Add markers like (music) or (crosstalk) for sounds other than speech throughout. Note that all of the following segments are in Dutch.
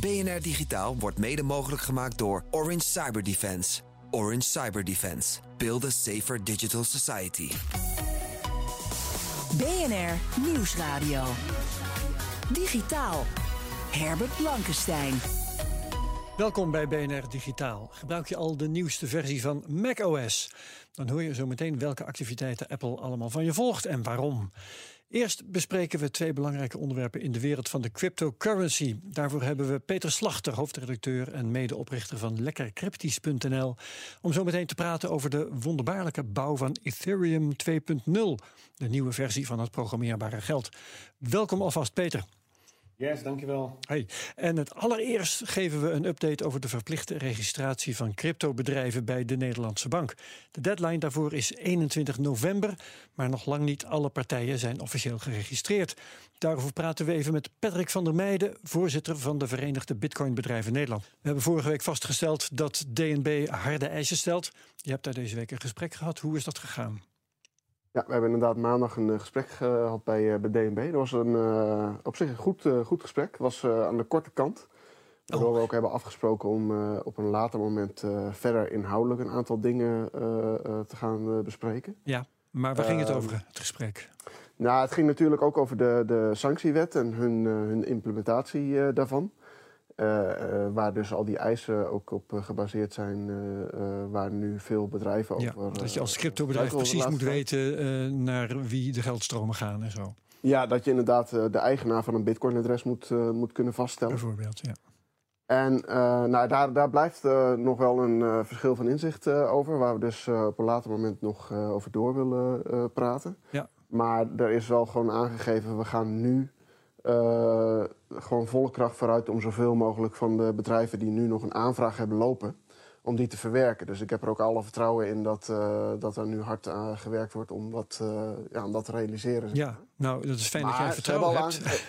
BNR Digitaal wordt mede mogelijk gemaakt door Orange Cyber Defense. Orange Cyber Defense. Build a safer digital society. BNR Nieuwsradio. Digitaal. Herbert Blankenstein. Welkom bij BNR Digitaal. Gebruik je al de nieuwste versie van macOS? Dan hoor je zo meteen welke activiteiten Apple allemaal van je volgt en waarom. Eerst bespreken we twee belangrijke onderwerpen in de wereld van de cryptocurrency. Daarvoor hebben we Peter Slachter, hoofdredacteur en medeoprichter van lekkercryptisch.nl, om zo meteen te praten over de wonderbaarlijke bouw van Ethereum 2.0, de nieuwe versie van het programmeerbare geld. Welkom alvast, Peter. Yes, dankjewel. Hey. En het allereerst geven we een update over de verplichte registratie van cryptobedrijven bij de Nederlandse Bank. De deadline daarvoor is 21 november, maar nog lang niet alle partijen zijn officieel geregistreerd. Daarover praten we even met Patrick van der Meijden, voorzitter van de Verenigde Bitcoinbedrijven Nederland. We hebben vorige week vastgesteld dat DNB harde eisen stelt. Je hebt daar deze week een gesprek gehad. Hoe is dat gegaan? Ja, we hebben inderdaad maandag een gesprek gehad bij, bij DNB. Dat was een, op zich een goed, goed gesprek. Het was aan de korte kant. Waardoor oh. we ook hebben afgesproken om op een later moment verder inhoudelijk een aantal dingen te gaan bespreken. Ja, maar waar ging het over, het gesprek? Nou, het ging natuurlijk ook over de, de sanctiewet en hun, hun implementatie daarvan. Uh, uh, waar dus al die eisen ook op uh, gebaseerd zijn, waar nu veel bedrijven ja, over. dat je als cryptobedrijf precies moet weten naar wie de geldstromen gaan en zo. Ja, dat je inderdaad de eigenaar van een Bitcoin-adres moet, moet kunnen vaststellen. Bijvoorbeeld, ja. En nou, daar, daar blijft nog wel een verschil van inzicht over, waar we dus op een later moment nog over door willen praten. Ja. Maar er is wel gewoon aangegeven, we gaan nu uh, gewoon volle kracht vooruit om zoveel mogelijk van de bedrijven die nu nog een aanvraag hebben lopen, om die te verwerken. Dus ik heb er ook alle vertrouwen in dat, uh, dat er nu hard aan gewerkt wordt om dat, uh, ja, om dat te realiseren. Ja, nou, dat is fijn maar dat jij vertrouwen hebt. (laughs)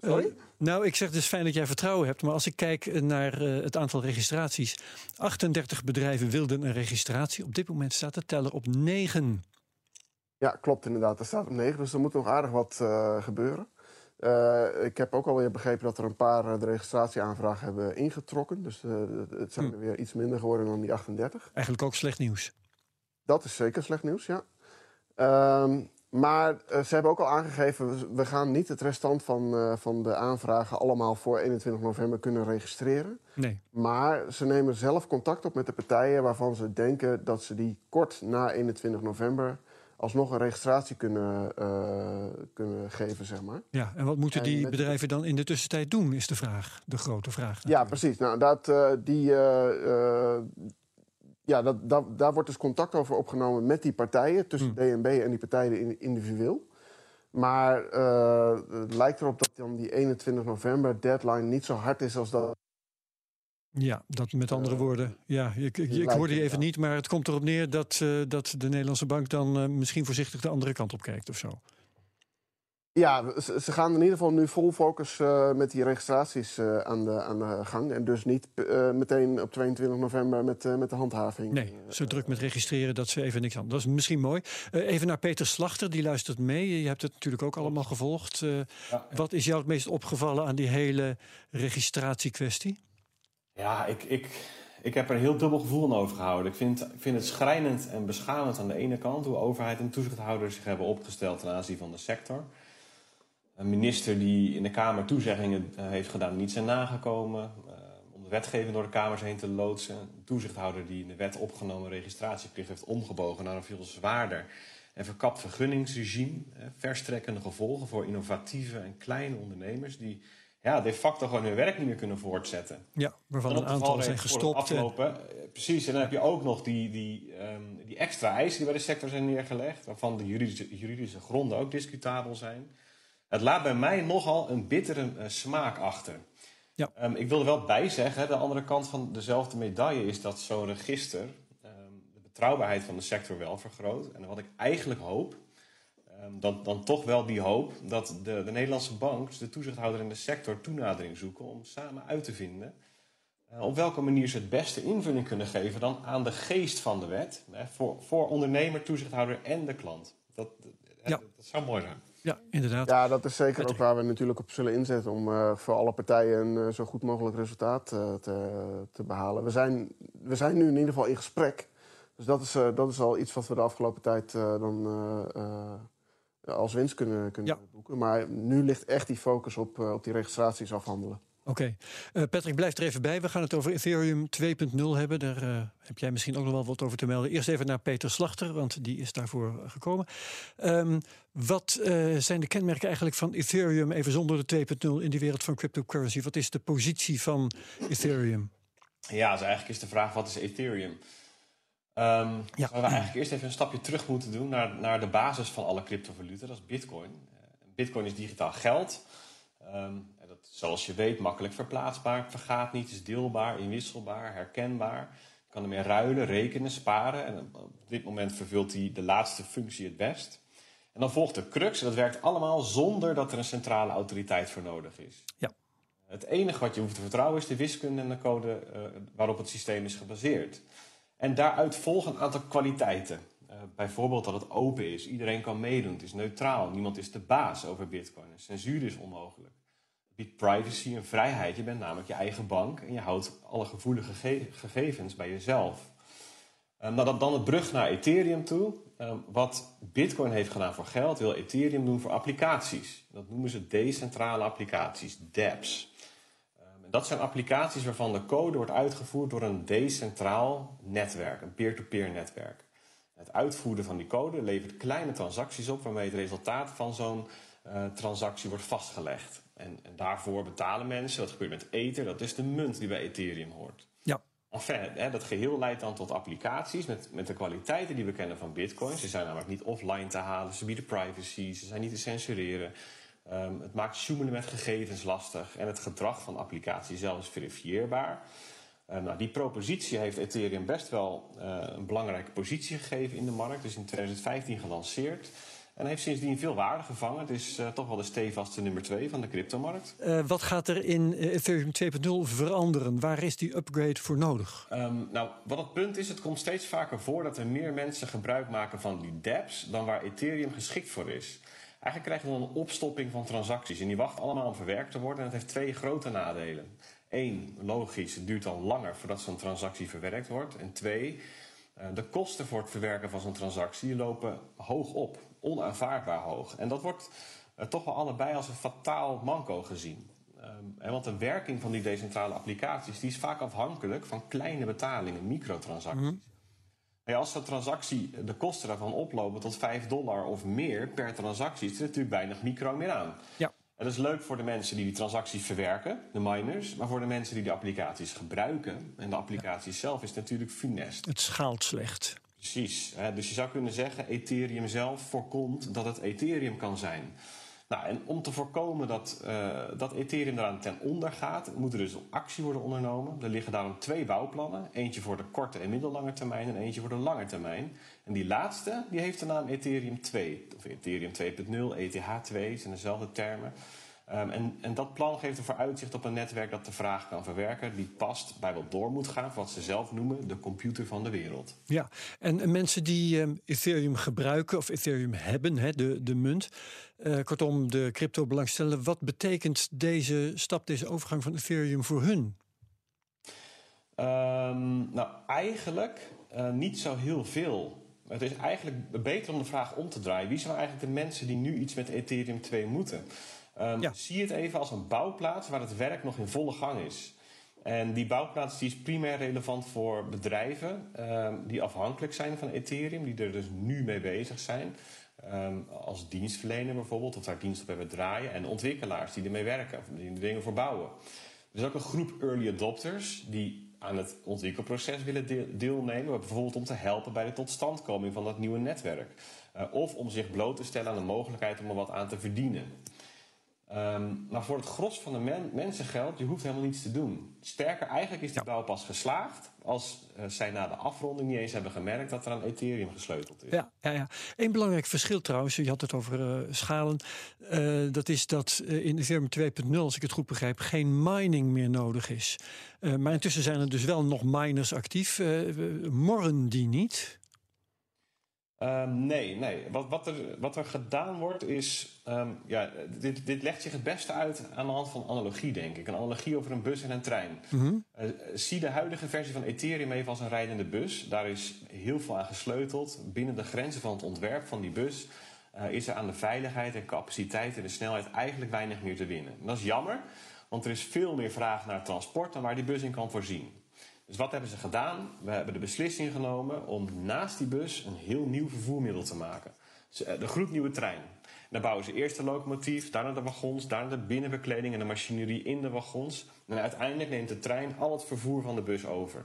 Sorry? nou, ik zeg het is fijn dat jij vertrouwen hebt. Maar als ik kijk naar het aantal registraties. 38 bedrijven wilden een registratie. Op dit moment staat de teller op 9. Ja, klopt inderdaad. Er staat op 9, dus er moet nog aardig wat gebeuren. Uh, ik heb ook alweer begrepen dat er een paar uh, de registratieaanvragen hebben ingetrokken. Dus uh, het zijn er weer iets minder geworden dan die 38. Eigenlijk ook slecht nieuws. Dat is zeker slecht nieuws, ja. Ehm, maar ze hebben ook al aangegeven, we gaan niet het restant van, van de aanvragen allemaal voor 21 november kunnen registreren. Nee. Maar ze nemen zelf contact op met de partijen waarvan ze denken dat ze die kort na 21 november alsnog een registratie kunnen, uh, kunnen geven, zeg maar. Ja, en wat moeten die bedrijven dan in de tussentijd doen, is de vraag, de grote vraag. Natuurlijk. Ja, precies. Nou, dat, uh, die, uh, ja, dat, dat, daar wordt dus contact over opgenomen met die partijen, tussen hmm. DNB en die partijen individueel. Maar het lijkt erop dat dan die 21 november deadline niet zo hard is als dat ja, dat met andere woorden. Ja, ik, ik, ik hoorde je even niet, maar het komt erop neer dat, uh, dat de Nederlandse bank dan uh, misschien voorzichtig de andere kant op kijkt of zo. Ja, ze, ze gaan in ieder geval nu vol focus uh, met die registraties aan, de, aan de gang. En dus niet meteen op 22 november met, met de handhaving. Nee, zo druk met registreren dat ze even niks aan. Dat is misschien mooi. even naar Peter Slachter, die luistert mee. Je hebt het natuurlijk ook allemaal gevolgd. Ja, ja. Wat is jou het meest opgevallen aan die hele registratiekwestie? Ja, ik, ik, ik heb er heel dubbel gevoel aan overgehouden. Ik vind, ik vind het schrijnend en beschamend aan de ene kant hoe overheid en toezichthouders zich hebben opgesteld ten aanzien van de sector. Een minister die in de Kamer toezeggingen heeft gedaan, niet zijn nagekomen. Uh, om de wetgeving door de Kamers heen te loodsen. Een toezichthouder die in de wet opgenomen registratieplicht heeft omgebogen naar een veel zwaarder en verkapt vergunningsregime. Eh, verstrekkende gevolgen voor innovatieve en kleine ondernemers die ja, de facto gewoon hun werk niet meer kunnen voortzetten. Ja, waarvan een aantal zijn gestopt. Afgelopen. En... Precies, en dan heb je ook nog die, die, um, die extra eisen die bij de sector zijn neergelegd, waarvan de juridische, juridische gronden ook discutabel zijn. Het laat bij mij nogal een bittere uh, smaak achter. Ja. Ehm, ik wil er wel bij zeggen, de andere kant van dezelfde medaille is dat zo'n register ehm, de betrouwbaarheid van de sector wel vergroot. En wat ik eigenlijk hoop, ehm, dan, dan toch wel die hoop dat de, de Nederlandse bank, de toezichthouder in de sector, toenadering zoeken om samen uit te vinden eh, op welke manier ze het beste invulling kunnen geven dan aan de geest van de wet. Hè, voor, voor ondernemer, toezichthouder en de klant. Dat, Ja. dat, dat zou mooi zijn. Ja, inderdaad. Ja, dat is zeker ook waar we natuurlijk op zullen inzetten om eh, voor alle partijen een eh, zo goed mogelijk resultaat eh, te, te behalen. We zijn, we zijn nu in ieder geval in gesprek. Dus dat is, eh, dat is al iets wat we de afgelopen tijd eh, dan eh, eh, als winst kunnen, kunnen boeken. Maar nu ligt echt die focus op, eh, op die registraties afhandelen. Oké. Eh, Patrick, blijf er even bij. We gaan het over Ethereum 2.0 hebben. Daar eh, heb jij misschien ook nog wel wat over te melden. Eerst even naar Peter Slachter, want die is daarvoor gekomen. Ehm, wat eh, zijn de kenmerken eigenlijk van Ethereum, even zonder de 2.0 in die wereld van cryptocurrency? Wat is de positie van Ethereum? Ja, dus eigenlijk is de vraag: wat is Ethereum? Ehm Ja. Zouden we eigenlijk eerst even een stapje terug moeten doen naar, naar de basis van alle cryptovaluten, dat is Bitcoin. Eh, Bitcoin is digitaal geld. Ehm, en dat, zoals je weet, makkelijk verplaatsbaar, vergaat niet, is deelbaar, inwisselbaar, herkenbaar. Je kan ermee ruilen, rekenen, sparen. En op dit moment vervult hij de laatste functie het best. En dan volgt de crux, en dat werkt allemaal zonder dat er een centrale autoriteit voor nodig is. Ja. Het enige wat je hoeft te vertrouwen is de wiskunde en de code eh, waarop het systeem is gebaseerd. En daaruit volgen een aantal kwaliteiten. Eh, bijvoorbeeld dat het open is, iedereen kan meedoen, het is neutraal, niemand is de baas over Bitcoin. En censuur is onmogelijk. Het biedt privacy en vrijheid, je bent namelijk je eigen bank en je houdt alle gevoelige ge- gegevens bij jezelf. Eh, nou, dan, dan het brug naar Ethereum toe. Eh, wat Bitcoin heeft gedaan voor geld, wil Ethereum doen voor applicaties. Dat noemen ze decentrale applicaties, dApps. Dat zijn applicaties waarvan de code wordt uitgevoerd door een decentraal netwerk, een peer-to-peer netwerk. Het uitvoeren van die code levert kleine transacties op waarmee het resultaat van zo'n eh, transactie wordt vastgelegd. En, en daarvoor betalen mensen, dat gebeurt met Ether, dat is de munt die bij Ethereum hoort. Ja. Enfin, hè, dat geheel leidt dan tot applicaties met, met de kwaliteiten die we kennen van Bitcoin. Ze zijn namelijk niet offline te halen, ze bieden privacy, ze zijn niet te censureren. Ehm, het maakt sjoemelen met gegevens lastig en het gedrag van de applicatie zelf is verifieerbaar. Eh, nou, die propositie heeft Ethereum best wel eh, een belangrijke positie gegeven in de markt. Dus in 2015 gelanceerd. En heeft sindsdien veel waarde gevangen. Het is eh, toch wel de stevigste nummer 2 van de cryptomarkt. Eh, wat gaat er in Ethereum 2.0 veranderen? Waar is die upgrade voor nodig? Ehm, nou, wat het punt is, het komt steeds vaker voor dat er meer mensen gebruik maken van die dApps dan waar Ethereum geschikt voor is. Eigenlijk krijg je dan een opstopping van transacties en die wachten allemaal om verwerkt te worden. En dat heeft twee grote nadelen. Eén, logisch, het duurt dan langer voordat zo'n transactie verwerkt wordt. En twee, eh, de kosten voor het verwerken van zo'n transactie lopen hoog op, onaanvaardbaar hoog. En dat wordt eh, toch wel allebei als een fataal manco gezien. Ehm, en want de werking van die decentrale applicaties die is vaak afhankelijk van kleine betalingen, microtransacties. Als zo'n transactie, de kosten daarvan oplopen tot 5 dollar of meer per transactie, is er natuurlijk weinig micro meer aan. Ja. En dat is leuk voor de mensen die die transacties verwerken, de miners, maar voor de mensen die de applicaties gebruiken, en de applicatie zelf is natuurlijk funest. Het schaalt slecht. Precies. Dus je zou kunnen zeggen, Ethereum zelf voorkomt dat het Ethereum kan zijn. Nou, en om te voorkomen dat, eh, dat Ethereum eraan ten onder gaat, moet er dus actie worden ondernomen. Er liggen daarom twee bouwplannen. Eentje voor de korte en middellange termijn en eentje voor de lange termijn. En die laatste, die heeft de naam Ethereum 2. Of Ethereum 2.0, ETH2, zijn dezelfde termen. Ehm, en, en dat plan geeft ervoor uitzicht op een netwerk dat de vraag kan verwerken, die past bij wat door moet gaan, wat ze zelf noemen de computer van de wereld. Ja, en en mensen die ehm, Ethereum gebruiken of Ethereum hebben, hè, de, de munt, eh, kortom de crypto belangstellen, wat betekent deze stap, deze overgang van Ethereum voor hun? Ehm, nou, eigenlijk eh, niet zo heel veel. Het is eigenlijk beter om de vraag om te draaien. Wie zijn eigenlijk de mensen die nu iets met Ethereum 2 moeten? Ehm, Zie het even als een bouwplaats waar het werk nog in volle gang is. En die bouwplaats die is primair relevant voor bedrijven ehm, die afhankelijk zijn van Ethereum, die er dus nu mee bezig zijn. Ehm, als dienstverlener bijvoorbeeld, of daar dienst op hebben draaien. En ontwikkelaars die ermee werken, of die er dingen voor bouwen. Er is ook een groep early adopters die aan het ontwikkelproces willen deel- deelnemen. Bijvoorbeeld om te helpen bij de totstandkoming van dat nieuwe netwerk. Eh, of om zich bloot te stellen aan de mogelijkheid om er wat aan te verdienen. Ehm, maar voor het gros van de men- mensen geldt, je hoeft helemaal niets te doen. Sterker, eigenlijk is die bouw pas geslaagd als eh, zij na de afronding niet eens hebben gemerkt dat er aan Ethereum gesleuteld is. Ja, ja, ja. Eén belangrijk verschil trouwens, je had het over eh, schalen. eh, dat is dat in Ethereum 2.0, als ik het goed begrijp, geen mining meer nodig is. Maar intussen zijn er dus wel nog miners actief. Morren die niet? Ehm, nee, nee. Wat, wat, er, wat er gedaan wordt is. ehm, ja, dit, dit legt zich het beste uit aan de hand van analogie, denk ik. Een analogie over een bus en een trein. Eh, zie de huidige versie van Ethereum even als een rijdende bus. Daar is heel veel aan gesleuteld. Binnen de grenzen van het ontwerp van die bus eh, is er aan de veiligheid en capaciteit en de snelheid eigenlijk weinig meer te winnen. En dat is jammer, want er is veel meer vraag naar transport dan waar die bus in kan voorzien. Dus wat hebben ze gedaan? We hebben de beslissing genomen om naast die bus een heel nieuw vervoermiddel te maken. Eh, De gloednieuwe trein. Dan bouwen ze eerst de locomotief, daarna de wagons, daarna de binnenbekleding en de machinerie in de wagons. En uiteindelijk neemt de trein al het vervoer van de bus over.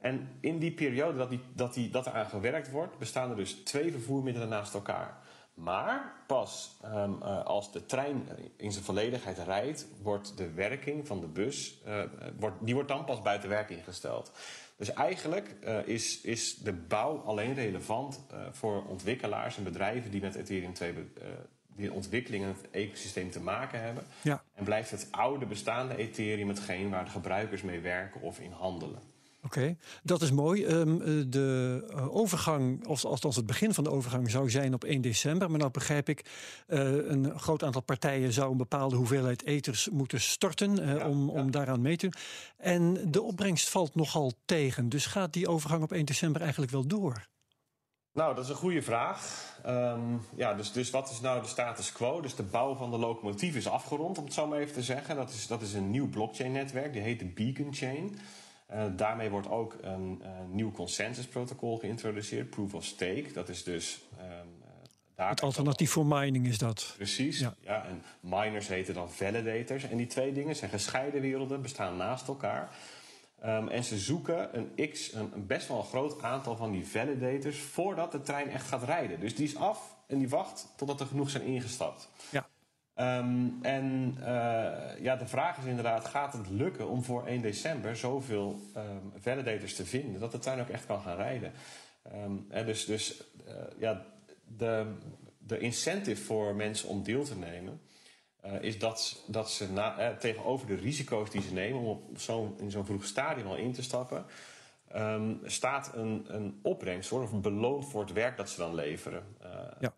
En in die periode dat, die, dat, die, dat er aan gewerkt wordt, bestaan er dus twee vervoermiddelen naast elkaar. Maar pas ehm, eh, als de trein in zijn volledigheid rijdt, wordt de werking van de bus, eh, wordt, die wordt dan pas buiten werking gesteld. Dus eigenlijk eh, is, is de bouw alleen relevant eh, voor ontwikkelaars en bedrijven die met Ethereum 2 be- eh, die ontwikkeling en het ecosysteem te maken hebben. Ja. En blijft het oude bestaande Ethereum hetgeen waar de gebruikers mee werken of in handelen. Oké, dat is mooi. Ehm, eh, de eh, overgang, of althans het begin van de overgang, zou zijn op 1 december. Maar nou begrijp ik, eh, een groot aantal partijen zou een bepaalde hoeveelheid eters moeten storten om, om daaraan mee te doen. En de opbrengst valt nogal tegen. Dus gaat die overgang op 1 december eigenlijk wel door? Nou, dat is een goede vraag. Ehm, ja, dus, dus wat is nou de status quo? Dus de bouw van de locomotief is afgerond, om het zo maar even te zeggen. Dat is, dat is een nieuw blockchain-netwerk, die heet de Beacon Chain. Eh, daarmee wordt ook een, eh, nieuw consensusprotocol geïntroduceerd, Proof of Stake. Dat is dus. ehm, eh, daar Het alternatief voor mining is dat. Precies. Ja. Ja. en miners heten dan validators. En die twee dingen zijn gescheiden werelden, bestaan naast elkaar. Ehm, en ze zoeken een x, een, een best wel een groot aantal van die validators voordat de trein echt gaat rijden. Dus die is af en die wacht totdat er genoeg zijn ingestapt. Ja. Ehm, en eh, ja, de vraag is inderdaad, gaat het lukken om voor 1 december zoveel ehm, validators te vinden dat de trein ook echt kan gaan rijden? Ehm, dus dus eh, ja, de, de incentive voor mensen om deel te nemen eh, is dat, dat ze na, tegenover de risico's die ze nemen om op zo'n in zo'n vroeg stadium al in te stappen, staat een, een opbrengst of beloond voor het werk dat ze dan leveren. Ja.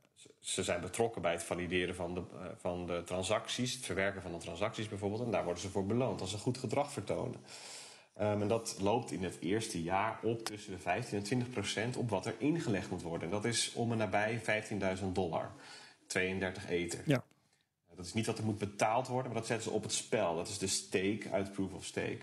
Ze- zijn betrokken bij het valideren van de, eh, van de transacties, het verwerken van de transacties bijvoorbeeld. En daar worden ze voor beloond als ze goed gedrag vertonen. Ehm, en dat loopt in het eerste jaar op tussen de 15 en 20 procent op wat er ingelegd moet worden. En dat is om en nabij 15.000 dollar. 32 ether. Ja. Dat is niet wat er moet betaald worden, maar dat zetten ze op het spel. Dat is de stake uit Proof of Stake.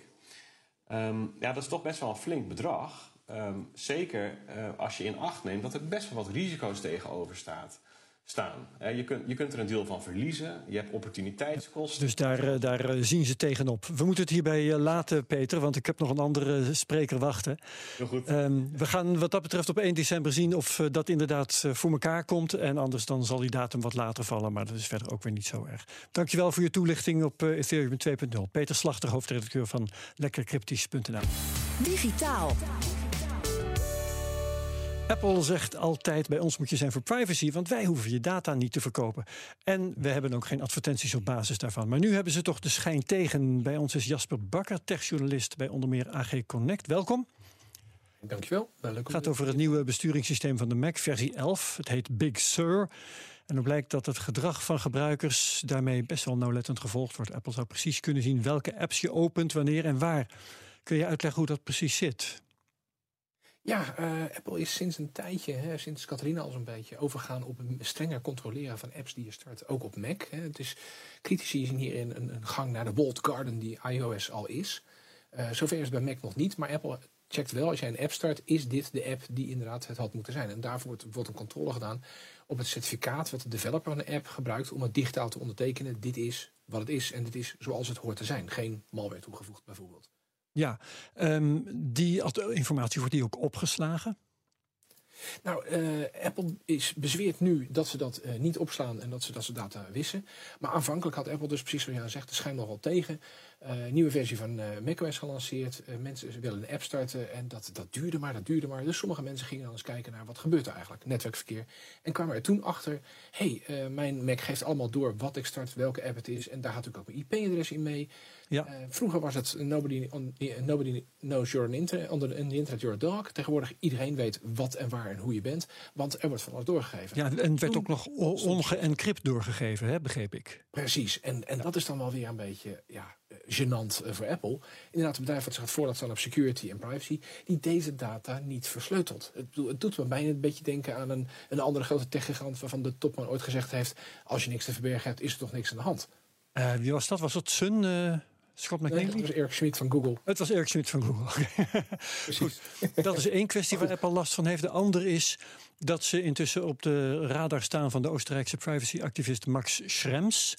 Ehm, ja, dat is toch best wel een flink bedrag. Ehm, zeker eh, als je in acht neemt dat er best wel wat risico's tegenover staat, staan. Eh, je, kunt, je kunt er een deel van verliezen. Je hebt opportuniteitskosten. Dus daar, eh, daar eh, zien ze tegenop. We moeten het hierbij laten, Peter, want ik heb nog een andere spreker wachten. Heel goed. Ehm, we gaan wat dat betreft op 1 december zien of dat inderdaad voor elkaar komt. En anders dan zal die datum wat later vallen, maar dat is verder ook weer niet zo erg. Dankjewel voor je toelichting op Ethereum 2.0. Peter Slachter, hoofdredacteur van lekkercryptisch.nl. Digitaal. Apple zegt altijd: bij ons moet je zijn voor privacy, want wij hoeven je data niet te verkopen. En we hebben ook geen advertenties op basis daarvan. Maar nu hebben ze toch de schijn tegen. Bij ons is Jasper Bakker, techjournalist bij onder meer AG Connect. Welkom. Dankjewel. Het gaat over het nieuwe besturingssysteem van de Mac, versie 11. Het heet Big Sur. En dan blijkt dat het gedrag van gebruikers daarmee best wel nauwlettend gevolgd wordt. Apple zou precies kunnen zien welke apps je opent, wanneer en waar. Kun je uitleggen hoe dat precies zit? Ja, eh, Apple is sinds een tijdje, hè, sinds Catharina al zo'n beetje, overgegaan op een strenger controleren van apps die je start, ook op Mac. Hè. Het is, critici zien hierin een, een gang naar de walled garden die iOS al is. Eh, zover is het bij Mac nog niet, maar Apple checkt wel, als jij een app start, is dit de app die inderdaad het had moeten zijn. En daarvoor wordt, wordt een controle gedaan op het certificaat wat de developer van de app gebruikt om het digitaal te ondertekenen. Dit is wat het is en dit is zoals het hoort te zijn. Geen malware toegevoegd bijvoorbeeld. Ja, ehm, die informatie wordt die ook opgeslagen? Nou, uh, Apple is bezweert nu dat ze dat uh, niet opslaan en dat ze dat ze data wissen. Maar aanvankelijk had Apple dus precies zoals jij zegt, de schijn nogal tegen. Uh, nieuwe versie van macOS gelanceerd. mensen willen een app starten en dat, dat duurde maar, dat duurde maar. Dus sommige mensen gingen dan eens kijken naar wat gebeurt er eigenlijk, netwerkverkeer. En kwamen er toen achter, hé, hey, mijn Mac geeft allemaal door wat ik start, welke app het is. En daar had ik ook mijn IP-adres in mee. Ja. vroeger was het nobody, on, nobody knows you're an internet, on the, internet you're a dog. Tegenwoordig iedereen weet wat en waar en hoe je bent. Want er wordt van alles doorgegeven. Ja, en het werd ook nog ongeëncrypt doorgegeven, hè, begreep ik. Precies. En, en dat is dan wel weer een beetje ja, gênant eh, voor Apple. Inderdaad, een bedrijf wat zich gaat voordat staan op security en privacy, die deze data niet versleutelt. Het, het doet me bijna een beetje denken aan een, een andere grote techgigant waarvan de topman ooit gezegd heeft: als je niks te verbergen hebt, is er toch niks aan de hand. Uh, wie was dat? Was dat Sun? Uh... Scott McNeely? Nee, dat was Eric Schmidt van Google. Het was Eric Schmidt van Google. (laughs) Precies. dat is één kwestie waar Apple last van heeft. De andere is dat ze intussen op de radar staan van de Oostenrijkse privacyactivist Max Schrems.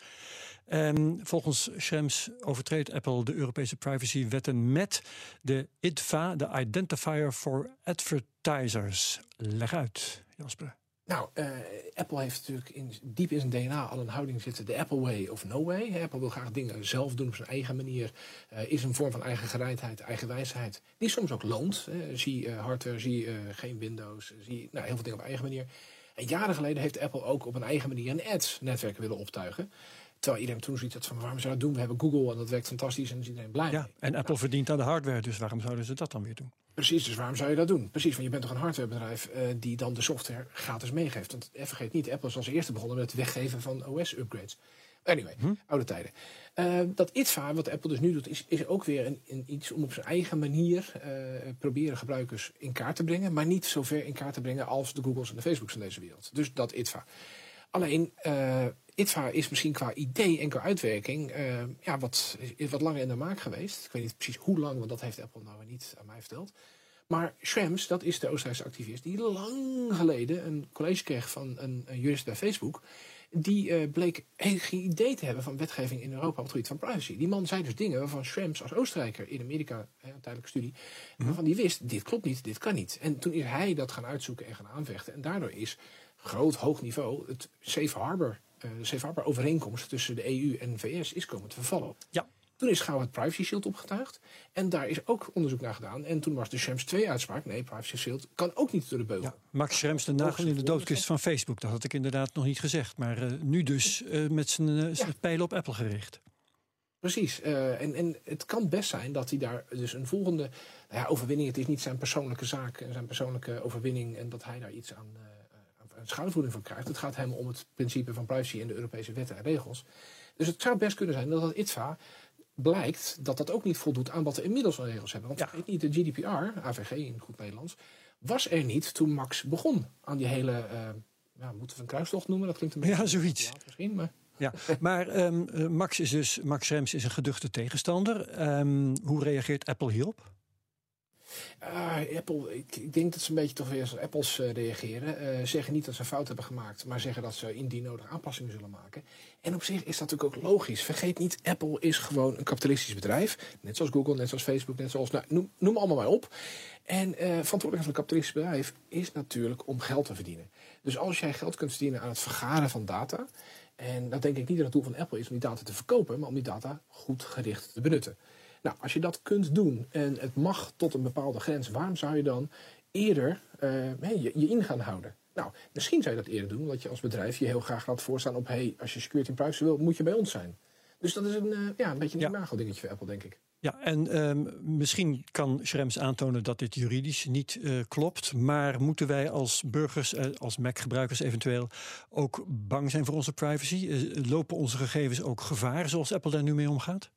Um, volgens Schrems overtreedt Apple de Europese privacywetten met de IDFA, de Identifier for Advertisers. Leg uit, Jasper. Nou, uh, Apple heeft natuurlijk in, diep in zijn DNA al een houding zitten. De Apple way of no way. Apple wil graag dingen zelf doen op zijn eigen manier. Uh, is een vorm van eigen gereidheid, eigen wijsheid. Die soms ook loont. Zie uh, hardware, zie geen Windows. Zie nou, heel veel dingen op eigen manier. En jaren geleden heeft Apple ook op een eigen manier een ads-netwerk willen optuigen. Terwijl iedereen toen zoiets had van waarom zou dat doen? We hebben Google en dat werkt fantastisch en is iedereen blij. Ja, en Apple nou. verdient aan de hardware, dus waarom zouden ze dat dan weer doen? Precies, dus waarom zou je dat doen? Precies, want je bent toch een hardwarebedrijf uh, die dan de software gratis meegeeft. Want eh, vergeet niet, Apple is als eerste begonnen met het weggeven van OS-upgrades. Anyway, hm? oude tijden. Uh, dat ITVA, wat Apple dus nu doet, is, is ook weer een, een iets om op zijn eigen manier uh, proberen gebruikers in kaart te brengen. Maar niet zo ver in kaart te brengen als de Googles en de Facebooks van deze wereld. Dus dat ITVA. Alleen, ITVA is misschien qua idee en qua uitwerking uh, ja, wat, is wat langer in de maak geweest. Ik weet niet precies hoe lang, want dat heeft Apple nou niet aan mij verteld. Maar Schrems, dat is de Oostenrijkse activist, die lang geleden een college kreeg van een, een jurist bij Facebook. Die uh, bleek geen idee te hebben van wetgeving in Europa op het gebied van privacy. Die man zei dus dingen waarvan Schrems als Oostenrijker in Amerika, hè, een tijdelijke studie, mhm. waarvan die wist, dit klopt niet, dit kan niet. En toen is hij dat gaan uitzoeken en gaan aanvechten. En daardoor is groot, hoog niveau het Safe Harbor eh, de safe harbor overeenkomst tussen de EU en de VS is komen te vervallen. Ja. Toen is gauw het Privacy Shield opgetuigd. En daar is ook onderzoek naar gedaan. En toen was de Schrems 2 uitspraak. Nee, Privacy Shield kan ook niet door de beugel. Ja, Max Schrems, de nagel in de doodkist van Facebook. Dat had ik inderdaad nog niet gezegd. Maar uh, nu dus uh, met zijn uh, ja. pijlen op Apple gericht. Precies. en, en het kan best zijn dat hij daar dus een volgende nou ja, overwinning... Het is niet zijn persoonlijke zaak en zijn persoonlijke overwinning... en dat hij daar iets aan een schadevoeding van krijgt. Het gaat hem om het principe van privacy in de Europese wetten en regels. Dus het zou best kunnen zijn dat dat ITVA blijkt dat dat ook niet voldoet aan wat we inmiddels al regels hebben. Want ja. vergeet niet, de GDPR, AVG in goed Nederlands, was er niet toen Max begon aan die hele, uh, ja, moeten we een kruistocht noemen? Dat klinkt een beetje... Ja, zoiets. Misschien, maar... Ja, maar um, Max is dus, Max Rems is een geduchte tegenstander. Um, hoe reageert Apple hierop? Uh, Apple, ik, denk dat ze een beetje toch weer als Apples uh, reageren. Uh, zeggen niet dat ze een fout hebben gemaakt, maar zeggen dat ze indien nodig aanpassingen zullen maken. En op zich is dat natuurlijk ook logisch. Vergeet niet, Apple is gewoon een kapitalistisch bedrijf. Net zoals Google, net zoals Facebook, net zoals. Nou, noem, noem allemaal maar op. En verantwoordelijkheid van een kapitalistisch bedrijf is natuurlijk om geld te verdienen. Dus als jij geld kunt verdienen aan het vergaren van data. En dat denk ik niet dat het doel van Apple is om die data te verkopen, maar om die data goed gericht te benutten. Nou, als je dat kunt doen en het mag tot een bepaalde grens, waarom zou je dan eerder uh, je, je in gaan houden? Nou, misschien zou je dat eerder doen, omdat je als bedrijf je heel graag laat voorstaan op: hey, als je security en privacy wil, moet je bij ons zijn. Dus dat is een, uh, ja, een beetje een ja. dingetje voor Apple, denk ik. Ja, en um, misschien kan Schrems aantonen dat dit juridisch niet uh, klopt. Maar moeten wij als burgers, uh, als Mac-gebruikers eventueel, ook bang zijn voor onze privacy? lopen onze gegevens ook gevaar zoals Apple daar nu mee omgaat?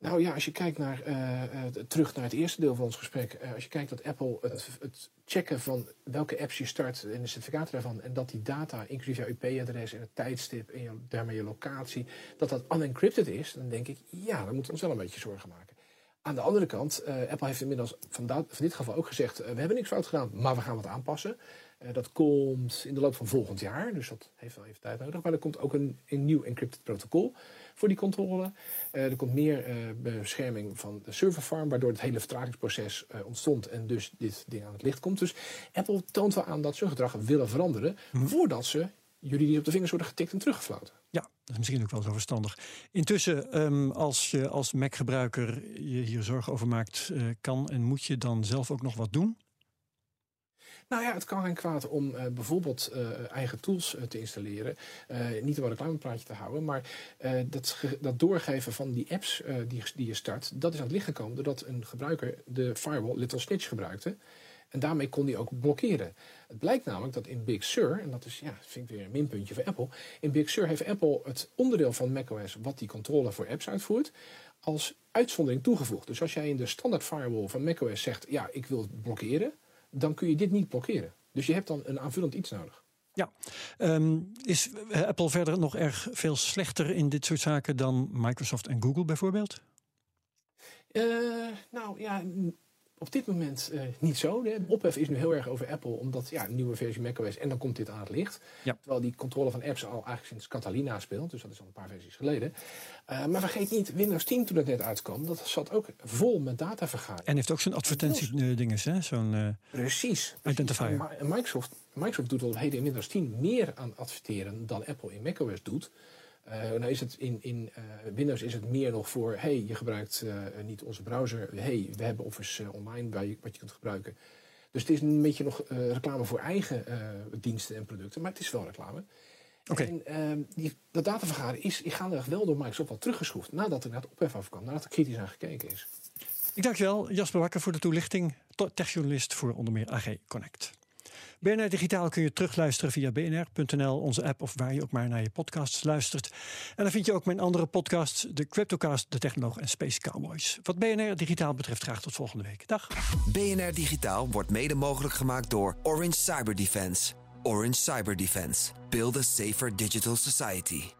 Nou ja, als je kijkt naar, uh, terug naar het eerste deel van ons gesprek. Uh, als je kijkt dat Apple het, checken van welke apps je start en de certificaten daarvan. En dat die data, inclusief jouw IP-adres en het tijdstip en daarmee je locatie, dat dat unencrypted is. Dan denk ik, ja, dan moeten we ons wel een beetje zorgen maken. Aan de andere kant, eh, Apple heeft inmiddels van dit geval ook gezegd: eh, we hebben niks fout gedaan, maar we gaan wat aanpassen. Eh, dat komt in de loop van volgend jaar, dus dat heeft wel even tijd nodig. Maar er komt ook een, een nieuw encrypted protocol voor die controle. er komt meer bescherming van de serverfarm, waardoor het hele vertragingsproces ontstond en dus dit ding aan het licht komt. Dus Apple toont wel aan dat ze hun gedrag willen veranderen Mhm. voordat ze jullie die op de vingers worden getikt en teruggefloten. Ja, dat is misschien ook wel zo verstandig. Intussen, ehm, als je als Mac-gebruiker je hier zorgen over maakt, eh, kan en moet je dan zelf ook nog wat doen? Nou ja, het kan geen kwaad om eh, bijvoorbeeld eh, eigen tools te installeren. Niet om een reclamepraatje te houden, maar dat, dat doorgeven van die apps die, die je start, dat is aan het licht gekomen doordat een gebruiker de firewall Little Snitch gebruikte. En daarmee kon die ook blokkeren. Het blijkt namelijk dat in Big Sur, en dat is, ja, vind ik weer een minpuntje voor Apple. In Big Sur heeft Apple het onderdeel van macOS wat die controle voor apps uitvoert, als uitzondering toegevoegd. Dus als jij in de standaard firewall van macOS zegt, ja, ik wil het blokkeren, dan kun je dit niet blokkeren. Dus je hebt dan een aanvullend iets nodig. Ja. Ehm, is Apple verder nog erg veel slechter in dit soort zaken dan Microsoft en Google bijvoorbeeld? Eh, nou ja, op dit moment eh, niet zo. De ophef is nu heel erg over Apple, omdat ja, een nieuwe versie macOS en dan komt dit aan het licht. Ja. Terwijl die controle van apps al eigenlijk sinds Catalina speelt, dus dat is al een paar versies geleden. Eh, maar vergeet niet, Windows 10 toen het net uitkwam, dat zat ook vol met datavergaring. En heeft ook zo'n advertentie-dinges, hè? Zo'n eh, Precies. identifier. Microsoft, Microsoft doet al heden in Windows 10 meer aan adverteren dan Apple in macOS doet. Eh nou is het in, in eh, Windows is het meer nog voor, hey, je gebruikt eh, niet onze browser. hey, we hebben Office online waar je, wat je kunt gebruiken. Dus het is een beetje nog reclame voor eigen diensten en producten, maar het is wel reclame. Oké. En ehm, die, dat datavergaren is gaandeweg wel door Microsoft wat teruggeschroefd nadat er naar het ophef afkwam, nadat er kritisch aan gekeken is. Ik dank je wel, Jasper Wakker, voor de toelichting. To- Techjournalist voor onder meer AG Connect. BNR Digitaal kun je terugluisteren via bnr.nl, onze app of waar je ook maar naar je podcasts luistert. En dan vind je ook mijn andere podcasts, de Cryptocast, de Technoloog en Space Cowboys. Wat BNR Digitaal betreft graag tot volgende week. Dag. BNR Digitaal wordt mede mogelijk gemaakt door Orange Cyber Defense. Orange Cyber Defense. Build a safer digital society.